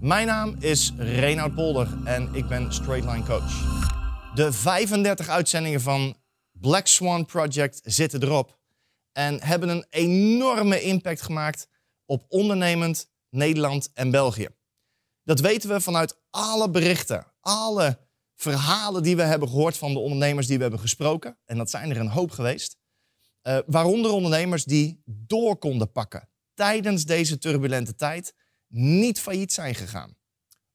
Mijn naam is Reinoud Polder en ik ben Straightline Coach. De 35 uitzendingen van Black Swan Project zitten erop en hebben een enorme impact gemaakt op ondernemend Nederland en België. Dat weten we vanuit alle berichten, alle verhalen die we hebben gehoord van de ondernemers die we hebben gesproken. En dat zijn er een hoop geweest. Uh, waaronder ondernemers die door konden pakken tijdens deze turbulente tijd niet failliet zijn gegaan.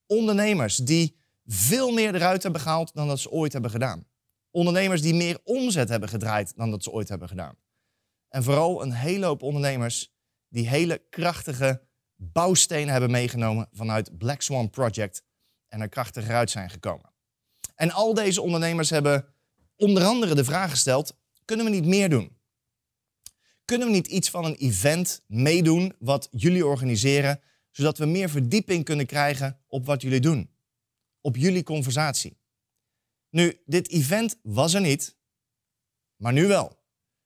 Ondernemers die veel meer eruit hebben gehaald dan dat ze ooit hebben gedaan. Ondernemers die meer omzet hebben gedraaid dan dat ze ooit hebben gedaan. En vooral een hele hoop ondernemers die hele krachtige bouwstenen hebben meegenomen vanuit Black Swan Project en er krachtiger uit zijn gekomen. En al deze ondernemers hebben onder andere de vraag gesteld: kunnen we niet meer doen? Kunnen we niet iets van een event meedoen wat jullie organiseren, zodat we meer verdieping kunnen krijgen op wat jullie doen? Op jullie conversatie. Nu, dit event was er niet, maar nu wel.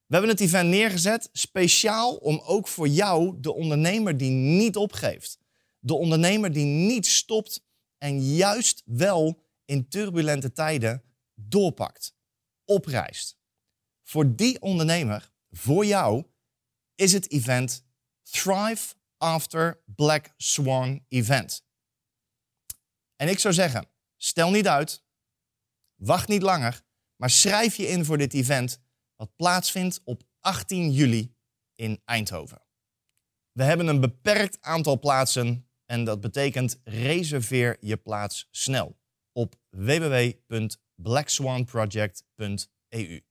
We hebben het event neergezet speciaal om ook voor jou, de ondernemer die niet opgeeft, de ondernemer die niet stopt en juist wel in turbulente tijden doorpakt, opreist. Voor die ondernemer, voor jou, is het event Thrive After Black Swan Event. En ik zou zeggen, stel niet uit, wacht niet langer, maar schrijf je in voor dit event wat plaatsvindt op 18 juli in Eindhoven. We hebben een beperkt aantal plaatsen en dat betekent reserveer je plaats snel op www.blackswanproject.eu.